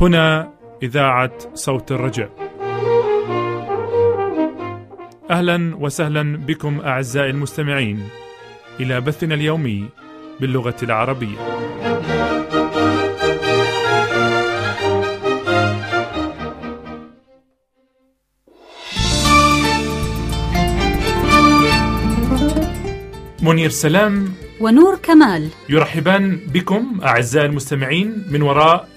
هنا إذاعة صوت الرجاء. أهلا وسهلا بكم أعزائي المستمعين إلى بثنا اليومي باللغة العربية. منير سلام ونور كمال يرحبان بكم أعزائي المستمعين من وراء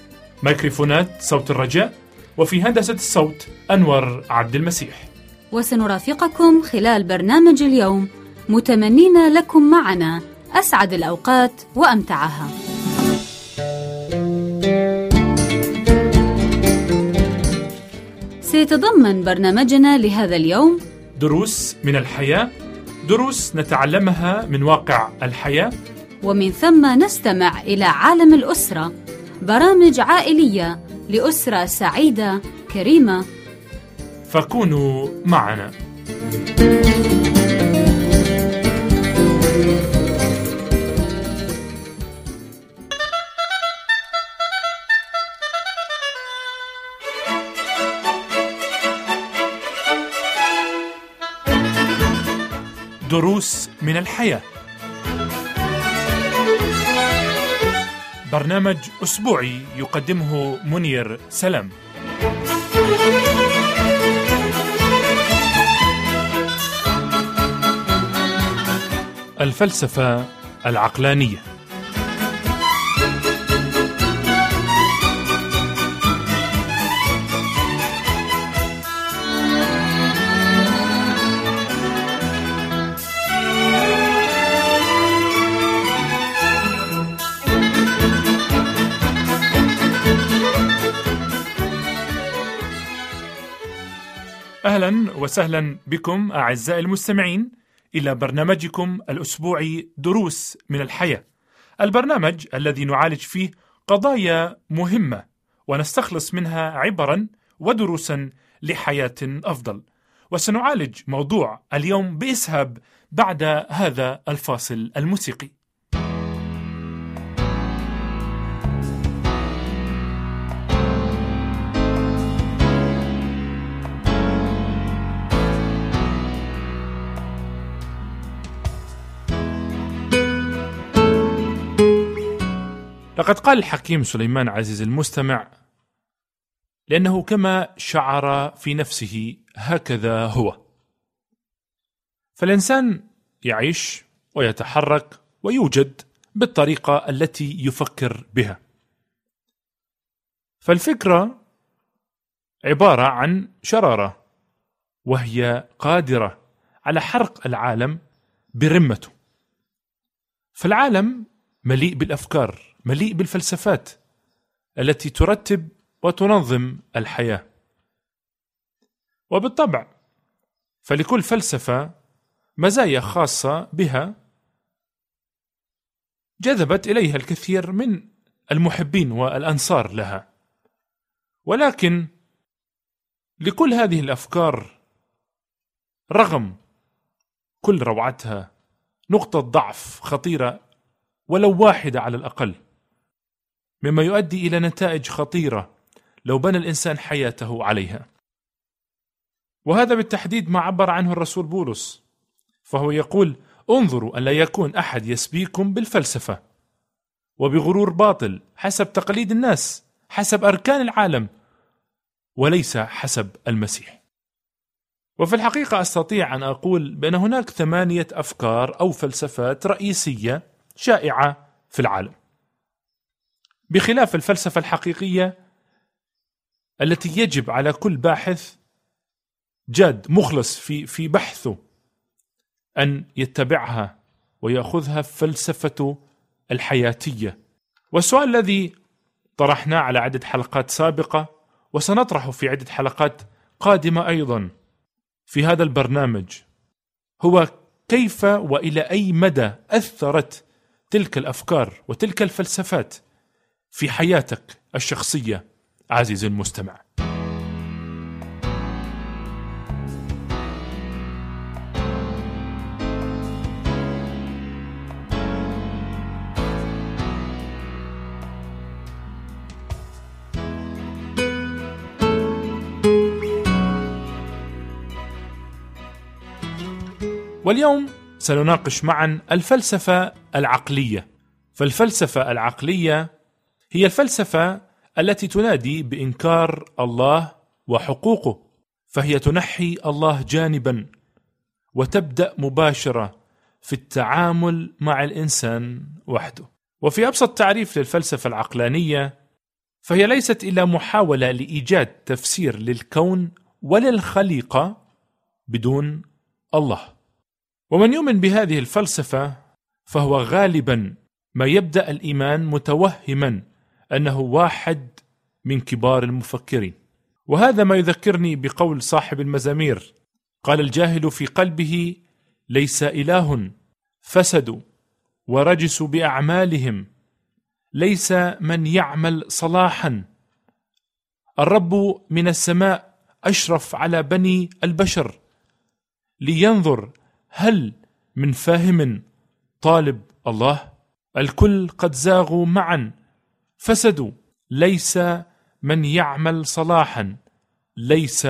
ميكروفونات صوت الرجاء وفي هندسة الصوت أنور عبد المسيح. وسنرافقكم خلال برنامج اليوم متمنين لكم معنا أسعد الأوقات وأمتعها. سيتضمن برنامجنا لهذا اليوم دروس من الحياة دروس نتعلمها من واقع الحياة. ومن ثم نستمع إلى عالم الأسرة برامج عائلية لأسرة سعيدة كريمة. فكونوا معنا. دروس من الحياة. برنامج أسبوعي يقدمه منير سلام الفلسفة العقلانية. أهلا وسهلا بكم أعزائي المستمعين إلى برنامجكم الأسبوعي دروس من الحياة. البرنامج الذي نعالج فيه قضايا مهمة ونستخلص منها عبرا ودروسا لحياة أفضل. وسنعالج موضوع اليوم بإسهاب بعد هذا الفاصل الموسيقي. لقد قال الحكيم سليمان عزيز المستمع لأنه كما شعر في نفسه هكذا هو. فالإنسان يعيش ويتحرك ويوجد بالطريقة التي يفكر بها. فالفكرة عبارة عن شرارة وهي قادرة على حرق العالم برمته. فالعالم مليء بالأفكار مليء بالفلسفات التي ترتب وتنظم الحياة. وبالطبع فلكل فلسفة مزايا خاصة بها جذبت إليها الكثير من المحبين والأنصار لها. ولكن لكل هذه الأفكار رغم كل روعتها نقطة ضعف خطيرة ولو واحدة على الأقل. مما يؤدي إلى نتائج خطيرة لو بنى الإنسان حياته عليها. وهذا بالتحديد ما عبر عنه الرسول بولس فهو يقول: انظروا الا يكون أحد يسبيكم بالفلسفة وبغرور باطل حسب تقاليد الناس حسب أركان العالم وليس حسب المسيح. وفي الحقيقة أستطيع أن أقول بأن هناك ثمانية أفكار أو فلسفات رئيسية شائعة في العالم. بخلاف الفلسفة الحقيقية التي يجب على كل باحث جاد مخلص في في بحثه أن يتبعها ويأخذها فلسفة الحياتية. والسؤال الذي طرحناه على عدة حلقات سابقة وسنطرحه في عدة حلقات قادمة أيضا في هذا البرنامج هو كيف وإلى أي مدى أثرت تلك الأفكار وتلك الفلسفات في حياتك الشخصية عزيزي المستمع. واليوم سنناقش معا الفلسفة العقلية. فالفلسفة العقلية هي الفلسفة التي تنادي بإنكار الله وحقوقه فهي تنحي الله جانبا وتبدأ مباشرة في التعامل مع الإنسان وحده. وفي أبسط تعريف للفلسفة العقلانية فهي ليست إلا محاولة لإيجاد تفسير للكون وللخليقة بدون الله. ومن يؤمن بهذه الفلسفة فهو غالبا ما يبدأ الإيمان متوهما أنه واحد من كبار المفكرين. وهذا ما يذكرني بقول صاحب المزامير. قال الجاهل في قلبه ليس إله فسدوا ورجسوا بأعمالهم ليس من يعمل صلاحا. الرب من السماء أشرف على بني البشر لينظر هل من فاهم طالب الله؟ الكل قد زاغوا معا فسدوا ليس من يعمل صلاحا ليس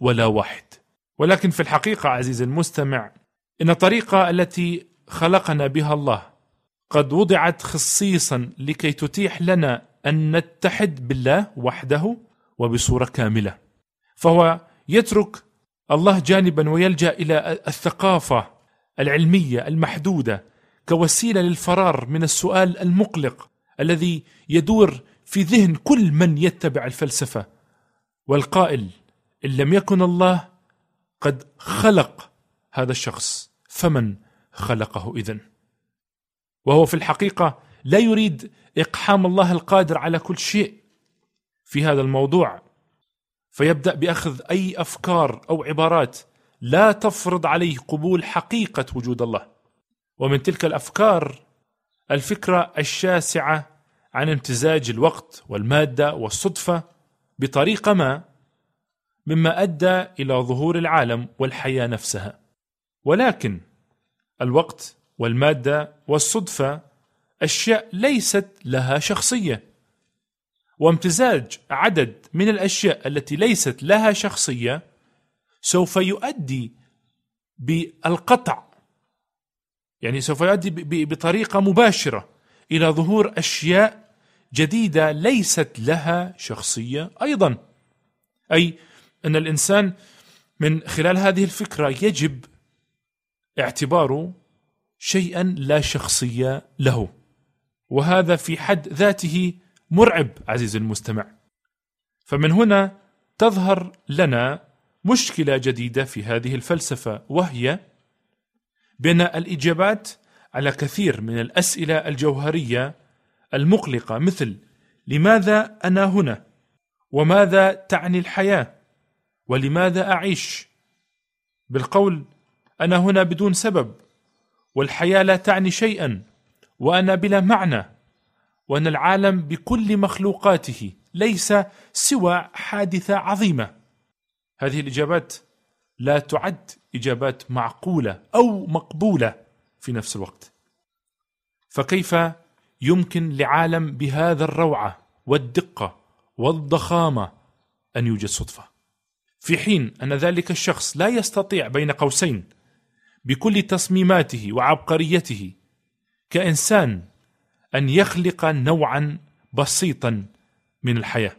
ولا واحد. ولكن في الحقيقة عزيزي المستمع إن الطريقة التي خلقنا بها الله قد وضعت خصيصا لكي تتيح لنا أن نتحد بالله وحده وبصورة كاملة. فهو يترك الله جانبا ويلجأ إلى الثقافة العلمية المحدودة كوسيلة للفرار من السؤال المقلق الذي يدور في ذهن كل من يتبع الفلسفة. والقائل إن لم يكن الله قد خلق هذا الشخص فمن خلقه إذن؟ وهو في الحقيقة لا يريد إقحام الله القادر على كل شيء في هذا الموضوع فيبدأ بأخذ أي أفكار أو عبارات لا تفرض عليه قبول حقيقة وجود الله. ومن تلك الأفكار الفكرة الشاسعة عن امتزاج الوقت والمادة والصدفة بطريقه ما مما أدى إلى ظهور العالم والحياة نفسها. ولكن الوقت والمادة والصدفة أشياء ليست لها شخصية وامتزاج عدد من الأشياء التي ليست لها شخصية سوف يؤدي بالقطع يعني سوف يؤدي بطريقة مباشرة إلى ظهور أشياء جديدة ليست لها شخصية أيضا. أي أن الإنسان من خلال هذه الفكرة يجب اعتباره شيئا لا شخصية له وهذا في حد ذاته مرعب عزيزي المستمع. فمن هنا تظهر لنا مشكلة جديدة في هذه الفلسفة وهي بان الإجابات على كثير من الأسئلة الجوهرية المقلقة مثل لماذا أنا هنا؟ وماذا تعني الحياة؟ ولماذا أعيش؟ بالقول أنا هنا بدون سبب والحياة لا تعني شيئا وأنا بلا معنى وأن العالم بكل مخلوقاته ليس سوى حادثة عظيمة. هذه الإجابات لا تعد إجابات معقولة أو مقبولة في نفس الوقت. فكيف يمكن لعالم بهذا الروعه والدقة والضخامة أن يوجد صدفة؟ في حين أن ذلك الشخص لا يستطيع بين قوسين بكل تصميماته وعبقريته كإنسان أن يخلق نوعا بسيطا من الحياة.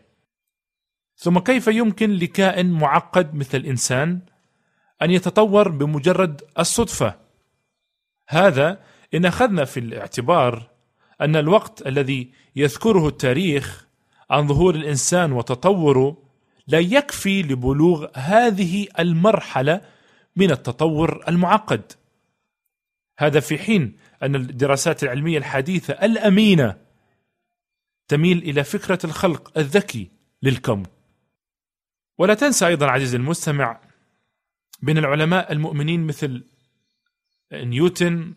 ثم كيف يمكن لكائن معقد مثل الانسان أن يتطور بمجرد الصدفة. هذا إن أخذنا في الاعتبار أن الوقت الذي يذكره التاريخ عن ظهور الإنسان وتطوره لا يكفي لبلوغ هذه المرحلة من التطور المعقد. هذا في حين أن الدراسات العلمية الحديثة الأمينة تميل إلى فكرة الخلق الذكي للكون. ولا تنسى أيضا عزيزي المستمع بين العلماء المؤمنين مثل نيوتن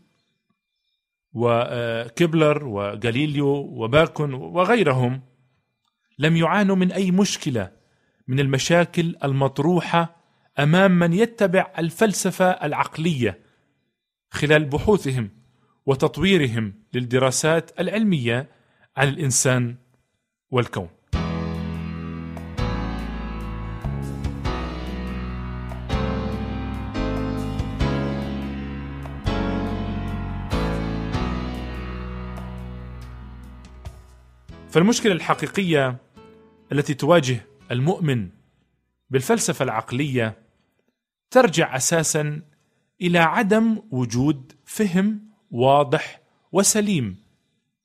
وكيبلر وغاليليو وباكون وغيرهم لم يعانوا من أي مشكلة من المشاكل المطروحة أمام من يتبع الفلسفة العقلية خلال بحوثهم وتطويرهم للدراسات العلمية عن الإنسان والكون. فالمشكلة الحقيقية التي تواجه المؤمن بالفلسفة العقلية ترجع أساسا إلى عدم وجود فهم واضح وسليم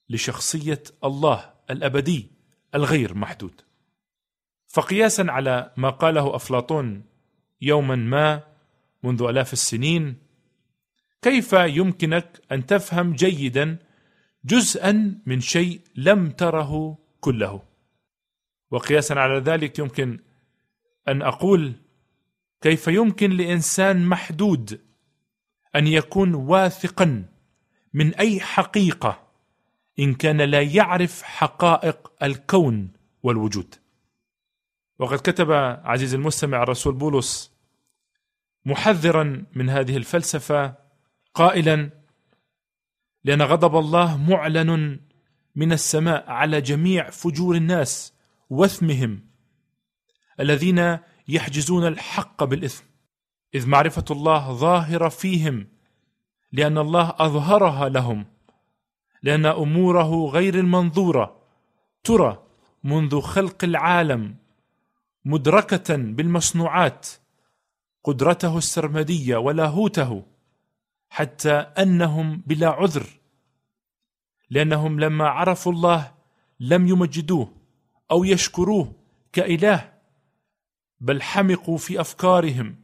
لشخصية الله الأبدي الغير محدود. فقياسا على ما قاله أفلاطون يوما ما منذ آلاف السنين كيف يمكنك أن تفهم جيدا جزءا من شيء لم تره كله. وقياسا على ذلك يمكن أن أقول كيف يمكن لإنسان محدود أن يكون واثقا من أي حقيقة إن كان لا يعرف حقائق الكون والوجود. وقد كتب عزيز المستمع الرسول بولس محذرا من هذه الفلسفة قائلا لأن غضب الله معلن من السماء على جميع فجور الناس وإثمهم الذين يحجزون الحق بالإثم إذ معرفة الله ظاهرة فيهم لأن الله أظهرها لهم لأن أموره غير المنظورة ترى منذ خلق العالم مدركة بالمصنوعات قدرته السرمدية ولاهوته حتى أنهم بلا عذر لأنهم لما عرفوا الله لم يمجدوه أو يشكروه كإله بل حمقوا في أفكارهم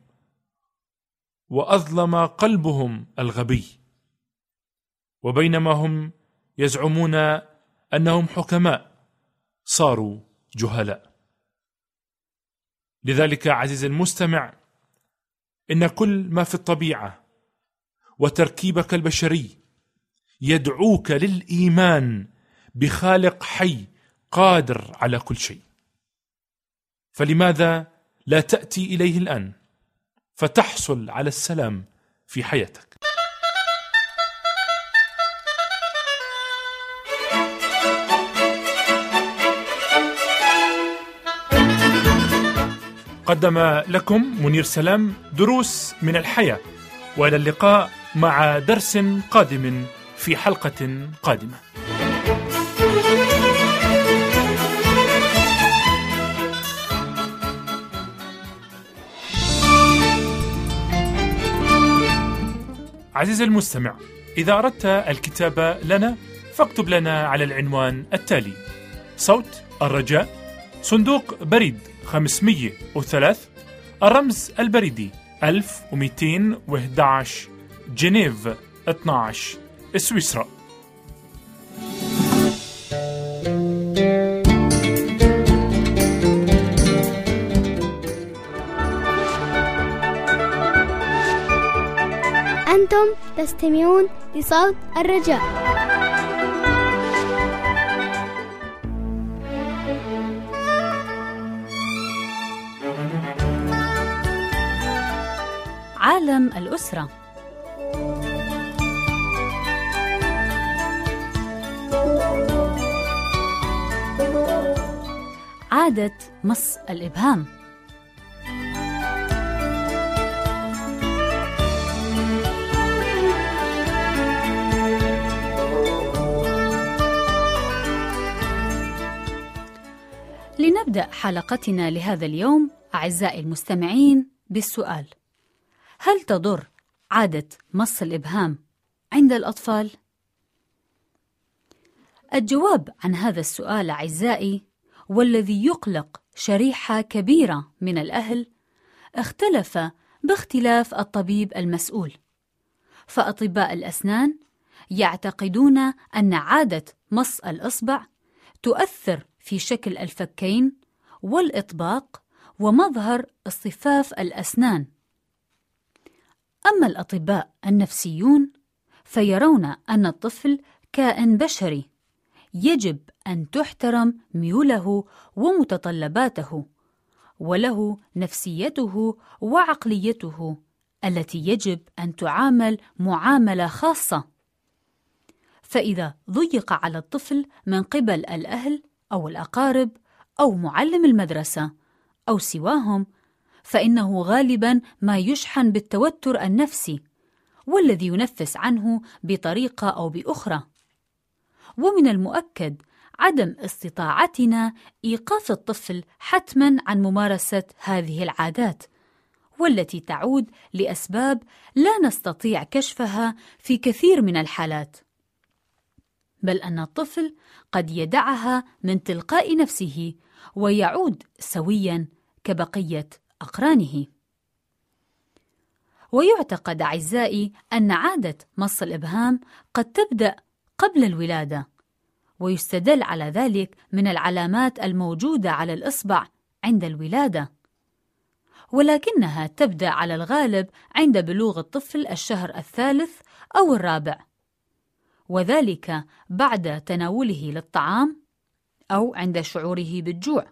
وأظلم قلبهم الغبي. وبينما هم يزعمون أنهم حكماء صاروا جهلاء. لذلك عزيزي المستمع إن كل ما في الطبيعة وتركيبك البشري يدعوك للإيمان بخالق حي قادر على كل شيء. فلماذا لا تأتي إليه الآن؟ فتحصل على السلام في حياتك. قدم لكم منير سلام دروس من الحياة وإلى اللقاء مع درس قادم في حلقة قادمة. عزيزي المستمع إذا أردت الكتابة لنا فاكتب لنا على العنوان التالي صوت الرجاء صندوق بريد 503 الرمز البريدي 1211 جنيف 12 سويسرا أنتم تستمعون لصوت الرجاء. عالم الأسرة. عادة مص الإبهام لنبدأ حلقتنا لهذا اليوم أعزائي المستمعين بالسؤال هل تضر عادة مص الإبهام عند الأطفال؟ الجواب عن هذا السؤال أعزائي والذي يقلق شريحة كبيرة من الأهل اختلف باختلاف الطبيب المسؤول. فأطباء الأسنان يعتقدون أن عادة مص الإصبع تؤثر في شكل الفكين والإطباق ومظهر اصطفاف الأسنان. أما الأطباء النفسيون فيرون أن الطفل كائن بشري يجب أن تحترم ميوله ومتطلباته وله نفسيته وعقليته التي يجب أن تعامل معاملة خاصة. فإذا ضيق على الطفل من قبل الأهل أو الأقارب أو معلم المدرسة أو سواهم فإنه غالبا ما يشحن بالتوتر النفسي والذي ينفس عنه بطريقة أو بأخرى. ومن المؤكد عدم استطاعتنا إيقاف الطفل حتما عن ممارسة هذه العادات والتي تعود لأسباب لا نستطيع كشفها في كثير من الحالات. بل أن الطفل قد يدعها من تلقاء نفسه ويعود سويا كبقية أقرانه. ويعتقد أعزائي أن عادة مص الإبهام قد تبدأ قبل الولادة. ويستدل على ذلك من العلامات الموجودة على الإصبع عند الولادة. ولكنها تبدأ على الغالب عند بلوغ الطفل الشهر الثالث أو الرابع. وذلك بعد تناوله للطعام أو عند شعوره بالجوع.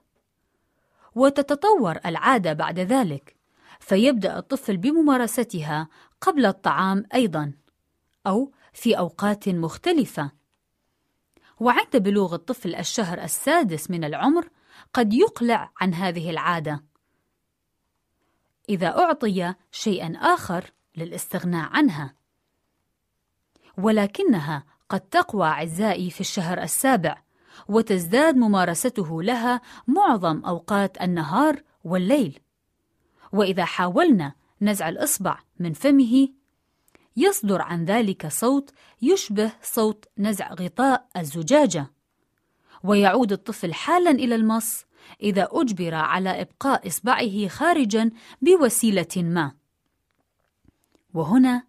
وتتطور العادة بعد ذلك فيبدأ الطفل بممارستها قبل الطعام أيضا أو في أوقات مختلفة. وعند بلوغ الطفل الشهر السادس من العمر قد يقلع عن هذه العادة. إذا أعطي شيئا آخر للاستغناء عنها. ولكنها قد تقوى أعزائي في الشهر السابع وتزداد ممارسته لها معظم أوقات النهار والليل. وإذا حاولنا نزع الإصبع من فمه يصدر عن ذلك صوت يشبه صوت نزع غطاء الزجاجة. ويعود الطفل حالا إلى المص إذا أجبر على إبقاء إصبعه خارجا بوسيلة ما. وهنا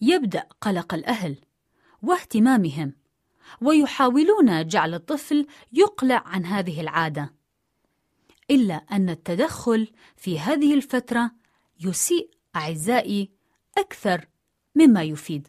يبدأ قلق الأهل واهتمامهم ويحاولون جعل الطفل يقلع عن هذه العادة إلا أن التدخل في هذه الفترة يسيء أعزائي أكثر مما يفيد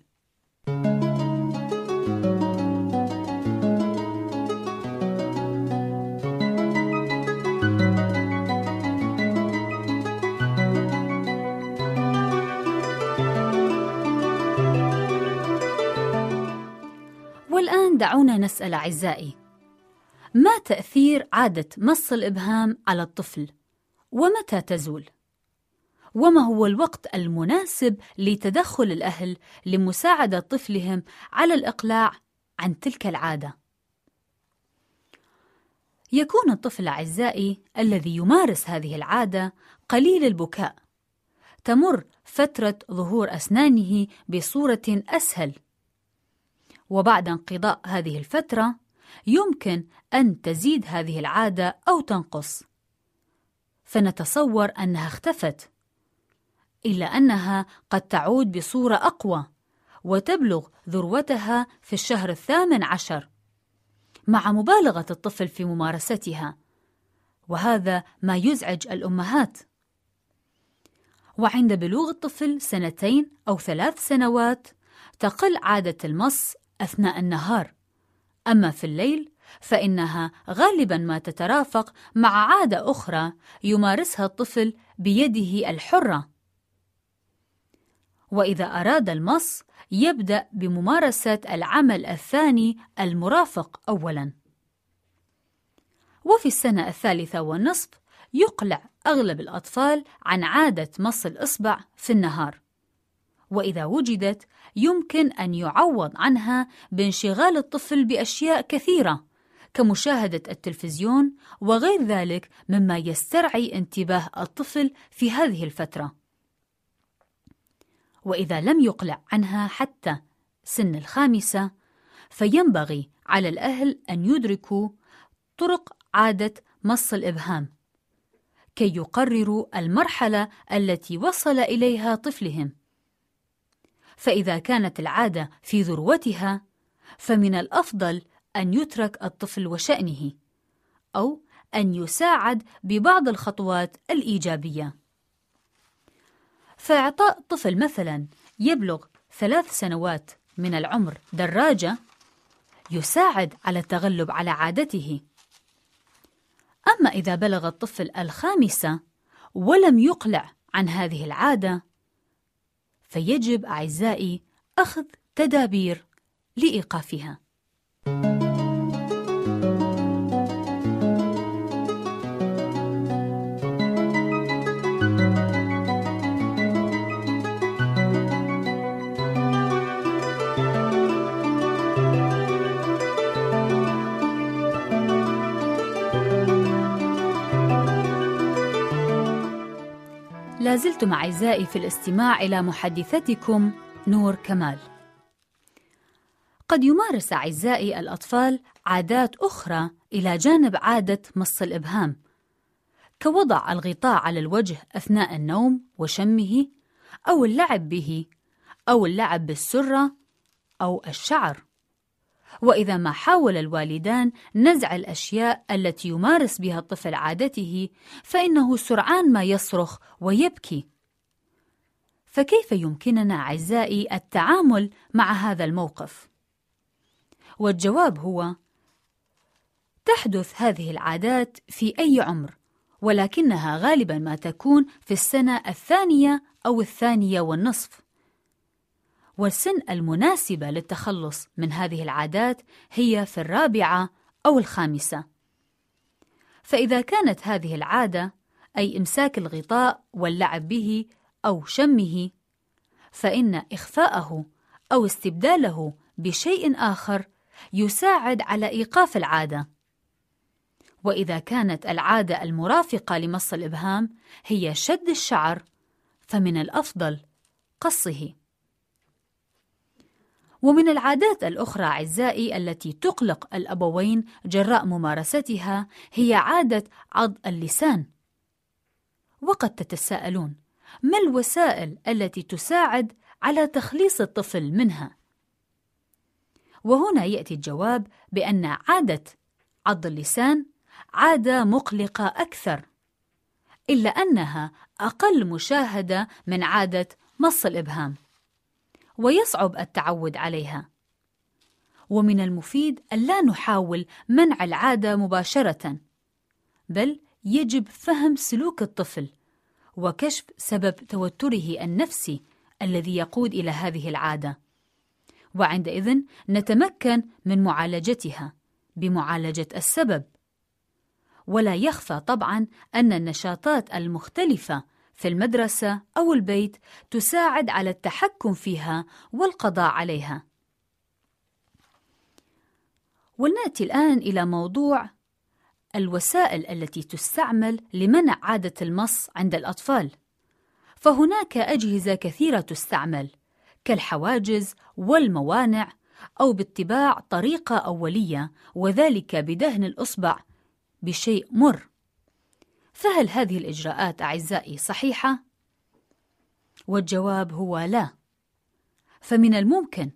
والآن دعونا نسأل أعزائي ما تأثير عادة مص الإبهام على الطفل؟ ومتى تزول؟ وما هو الوقت المناسب لتدخل الأهل لمساعدة طفلهم على الإقلاع عن تلك العادة؟ يكون الطفل أعزائي الذي يمارس هذه العادة قليل البكاء. تمر فترة ظهور أسنانه بصورة أسهل. وبعد انقضاء هذه الفترة يمكن أن تزيد هذه العادة أو تنقص. فنتصور أنها اختفت. إلا أنها قد تعود بصورة أقوى وتبلغ ذروتها في الشهر الثامن عشر مع مبالغة الطفل في ممارستها وهذا ما يزعج الأمهات. وعند بلوغ الطفل سنتين أو ثلاث سنوات تقل عادة المص أثناء النهار. أما في الليل فإنها غالبا ما تترافق مع عادة أخرى يمارسها الطفل بيده الحرة. وإذا أراد المص يبدأ بممارسة العمل الثاني المرافق أولا وفي السنة الثالثة والنصف يقلع أغلب الأطفال عن عادة مص الإصبع في النهار وإذا وجدت يمكن أن يعوض عنها بانشغال الطفل بأشياء كثيرة كمشاهدة التلفزيون وغير ذلك مما يسترعي انتباه الطفل في هذه الفترة. وإذا لم يقلع عنها حتى سن الخامسة فينبغي على الأهل أن يدركوا طرق عادة مص الإبهام كي يقرروا المرحلة التي وصل إليها طفلهم. فإذا كانت العادة في ذروتها فمن الأفضل أن يترك الطفل وشأنه أو أن يساعد ببعض الخطوات الإيجابية. فإعطاء طفل مثلا يبلغ ثلاث سنوات من العمر دراجة يساعد على التغلب على عادته أما إذا بلغ الطفل الخامسة ولم يقلع عن هذه العادة فيجب أعزائي أخذ تدابير لإيقافها. لازلتم أعزائي في الاستماع إلى محدثتكم نور كمال. قد يمارس أعزائي الأطفال عادات أخرى إلى جانب عادة مص الإبهام، كوضع الغطاء على الوجه أثناء النوم وشمه، أو اللعب به، أو اللعب بالسرة، أو الشعر. وإذا ما حاول الوالدان نزع الأشياء التي يمارس بها الطفل عادته، فإنه سرعان ما يصرخ ويبكي. فكيف يمكننا أعزائي التعامل مع هذا الموقف؟ والجواب هو: تحدث هذه العادات في أي عمر، ولكنها غالبا ما تكون في السنة الثانية أو الثانية والنصف. والسن المناسبة للتخلص من هذه العادات هي في الرابعة أو الخامسة. فإذا كانت هذه العادة أي إمساك الغطاء واللعب به أو شمه، فإن إخفاءه أو استبداله بشيء آخر يساعد على إيقاف العادة. وإذا كانت العادة المرافقة لمص الإبهام هي شد الشعر، فمن الأفضل قصه. ومن العادات الأخرى أعزائي التي تقلق الأبوين جراء ممارستها هي عادة عض اللسان. وقد تتساءلون: ما الوسائل التي تساعد على تخليص الطفل منها؟ وهنا يأتي الجواب بأن عادة عض اللسان عادة مقلقة أكثر، إلا أنها أقل مشاهدة من عادة مص الإبهام. ويصعب التعود عليها. ومن المفيد ألا نحاول منع العادة مباشرة بل يجب فهم سلوك الطفل وكشف سبب توتره النفسي الذي يقود إلى هذه العادة. وعندئذ نتمكن من معالجتها بمعالجة السبب. ولا يخفى طبعا أن النشاطات المختلفة في المدرسة أو البيت تساعد على التحكم فيها والقضاء عليها. ولنأتي الآن إلى موضوع الوسائل التي تستعمل لمنع عادة المص عند الأطفال. فهناك أجهزة كثيرة تستعمل كالحواجز والموانع أو باتباع طريقة أولية وذلك بدهن الإصبع بشيء مر فهل هذه الإجراءات أعزائي صحيحة؟ والجواب هو لا. فمن الممكن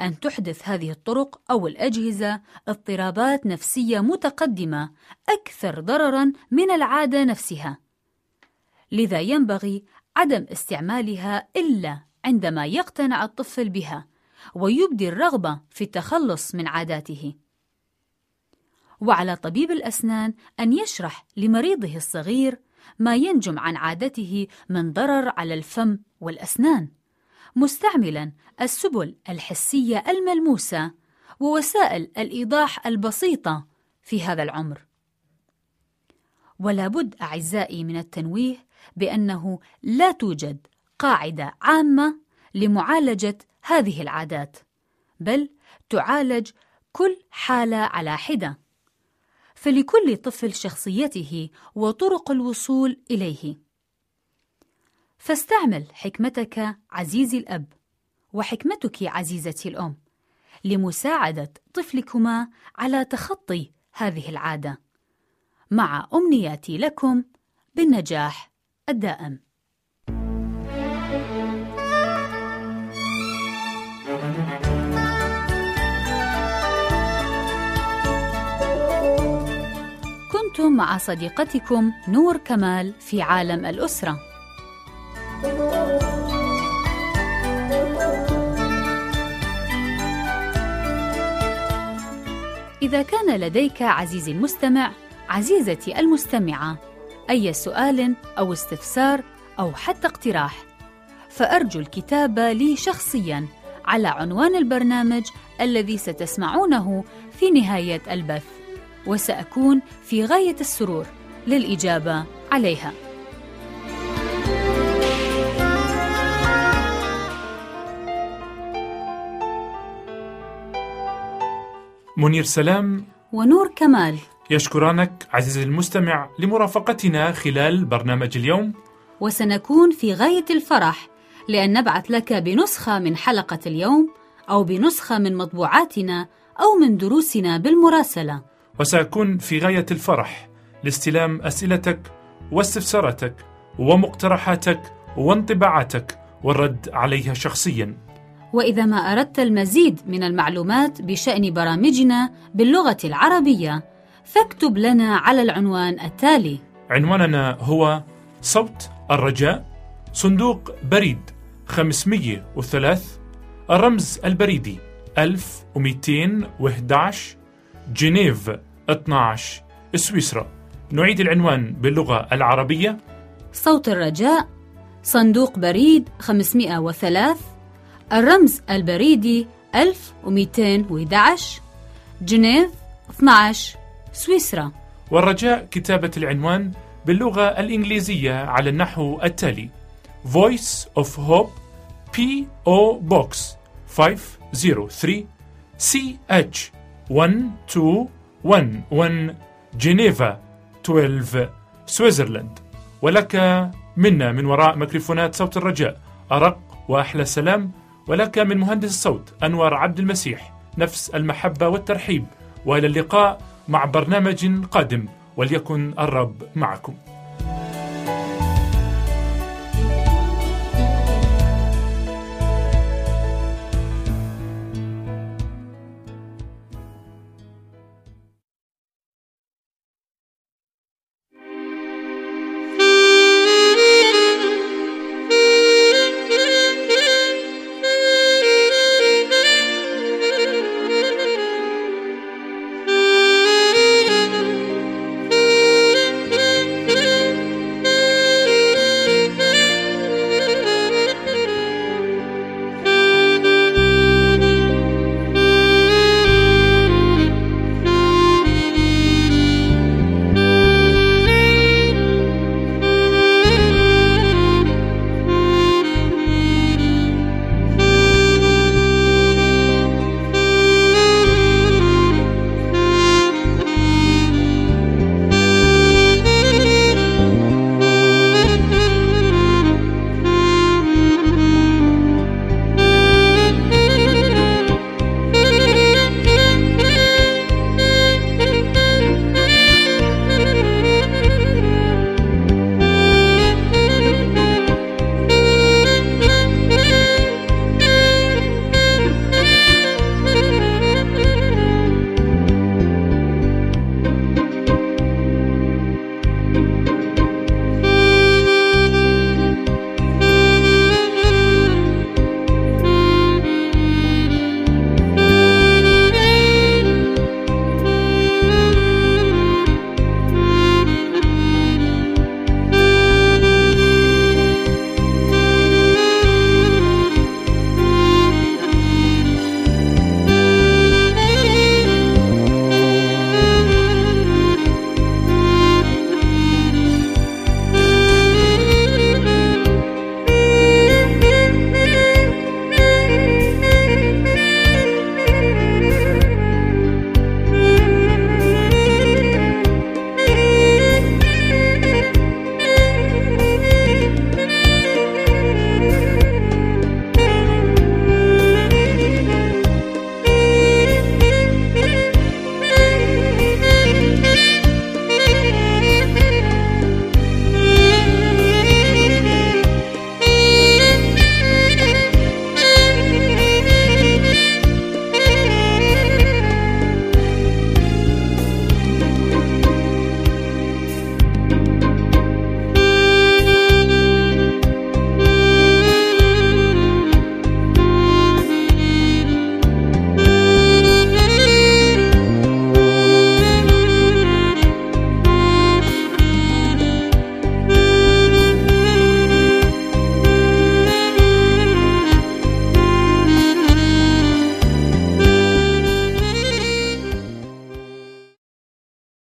أن تحدث هذه الطرق أو الأجهزة اضطرابات نفسية متقدمة أكثر ضرراً من العادة نفسها. لذا ينبغي عدم استعمالها إلا عندما يقتنع الطفل بها ويبدي الرغبة في التخلص من عاداته. وعلى طبيب الأسنان أن يشرح لمريضه الصغير ما ينجم عن عادته من ضرر على الفم والأسنان، مستعملا السبل الحسية الملموسة ووسائل الإيضاح البسيطة في هذا العمر. ولا بد أعزائي من التنويه بأنه لا توجد قاعدة عامة لمعالجة هذه العادات، بل تعالج كل حالة على حدة. فلكل طفل شخصيته وطرق الوصول إليه. فاستعمل حكمتك عزيزي الأب وحكمتك عزيزتي الأم لمساعدة طفلكما على تخطي هذه العادة. مع أمنياتي لكم بالنجاح الدائم. مع صديقتكم نور كمال في عالم الأسرة. إذا كان لديك عزيزي المستمع، عزيزتي المستمعة، أي سؤال أو استفسار أو حتى اقتراح، فأرجو الكتابة لي شخصياً على عنوان البرنامج الذي ستسمعونه في نهاية البث. وسأكون في غاية السرور للإجابة عليها. منير سلام ونور كمال. يشكرانك عزيزي المستمع لمرافقتنا خلال برنامج اليوم. وسنكون في غاية الفرح لأن نبعث لك بنسخة من حلقة اليوم أو بنسخة من مطبوعاتنا أو من دروسنا بالمراسلة. وسأكون في غاية الفرح لاستلام أسئلتك واستفساراتك ومقترحاتك وانطباعاتك والرد عليها شخصيا. وإذا ما أردت المزيد من المعلومات بشأن برامجنا باللغة العربية فاكتب لنا على العنوان التالي. عنواننا هو صوت الرجاء صندوق بريد 503 الرمز البريدي 1211 جنيف 12 سويسرا. نعيد العنوان باللغة العربية. صوت الرجاء صندوق بريد 503 الرمز البريدي 1211 جنيف 12 سويسرا. والرجاء كتابة العنوان باللغة الإنجليزية على النحو التالي. Voice of Hope P.O. Box 503 CH 1211 جنيفا 12 سويسرلاند ولك منا من وراء ميكروفونات صوت الرجاء. أرق وأحلى سلام. ولك من مهندس الصوت أنور عبد المسيح. نفس المحبة والترحيب. وإلى اللقاء مع برنامج قادم. وليكن الرب معكم.